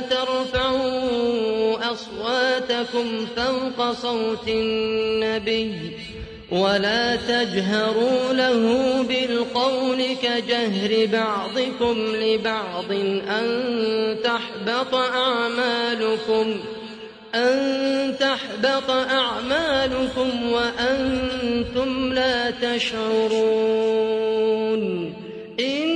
ترفعوا أصواتكم فوق صوت النبي ولا تجهروا له بالقول كجهر بعضكم لبعض أن تحبط أعمالكم أن تحبط أعمالكم وأنتم لا تشعرون إن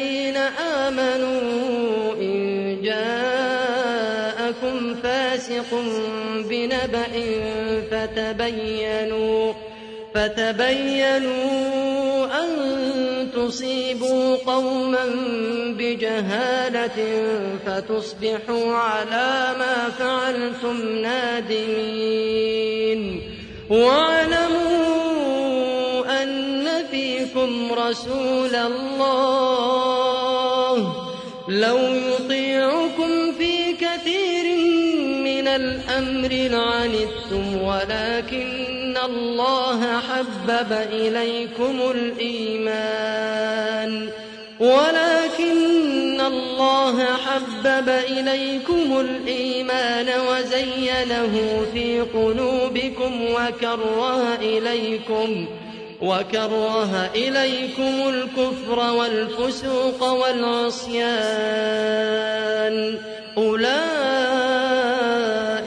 بنبأ فتبينوا فتبينوا أن تصيبوا قوما بجهالة فتصبحوا على ما فعلتم نادمين. واعلموا أن فيكم رسول الله. لو من الأمر لعنتم ولكن الله حبب إليكم الإيمان. ولكن الله حبب إليكم الإيمان وزينه في قلوبكم وكره إليكم وكره إليكم الكفر والفسوق والعصيان. أولئك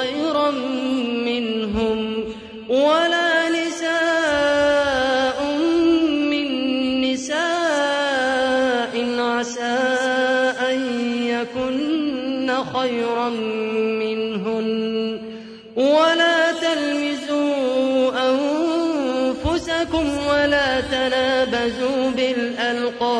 خيرا منهم ولا نساء من نساء عسى أن يكن خيرا منهن ولا تلمزوا أنفسكم ولا تنابزوا بالألقاب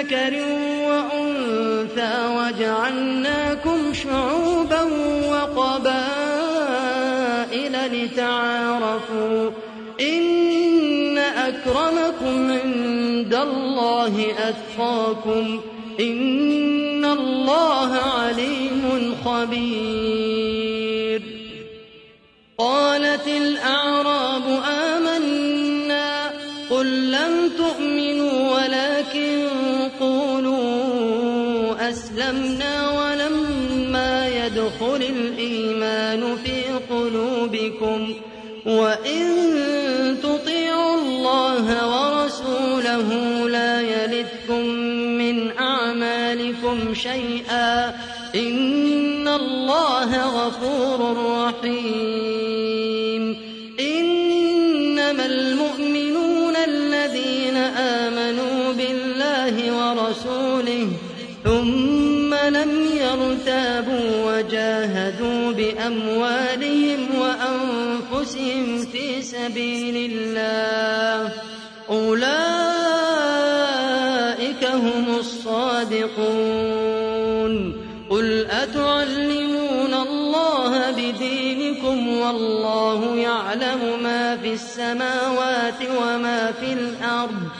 ذكر وأنثى وجعلناكم شعوبا وقبائل لتعارفوا إن أكرمكم عند الله أتقاكم إن الله عليم خبير قالت الأعراب أسلمنا ولما يدخل الإيمان في قلوبكم وإن تطيعوا الله ورسوله لا يلدكم من أعمالكم شيئا إن الله غفور رحيم ثم لم يرتابوا وجاهدوا بأموالهم وأنفسهم في سبيل الله. أولئك هم الصادقون. قل أتعلمون الله بدينكم والله يعلم ما في السماوات وما في الأرض.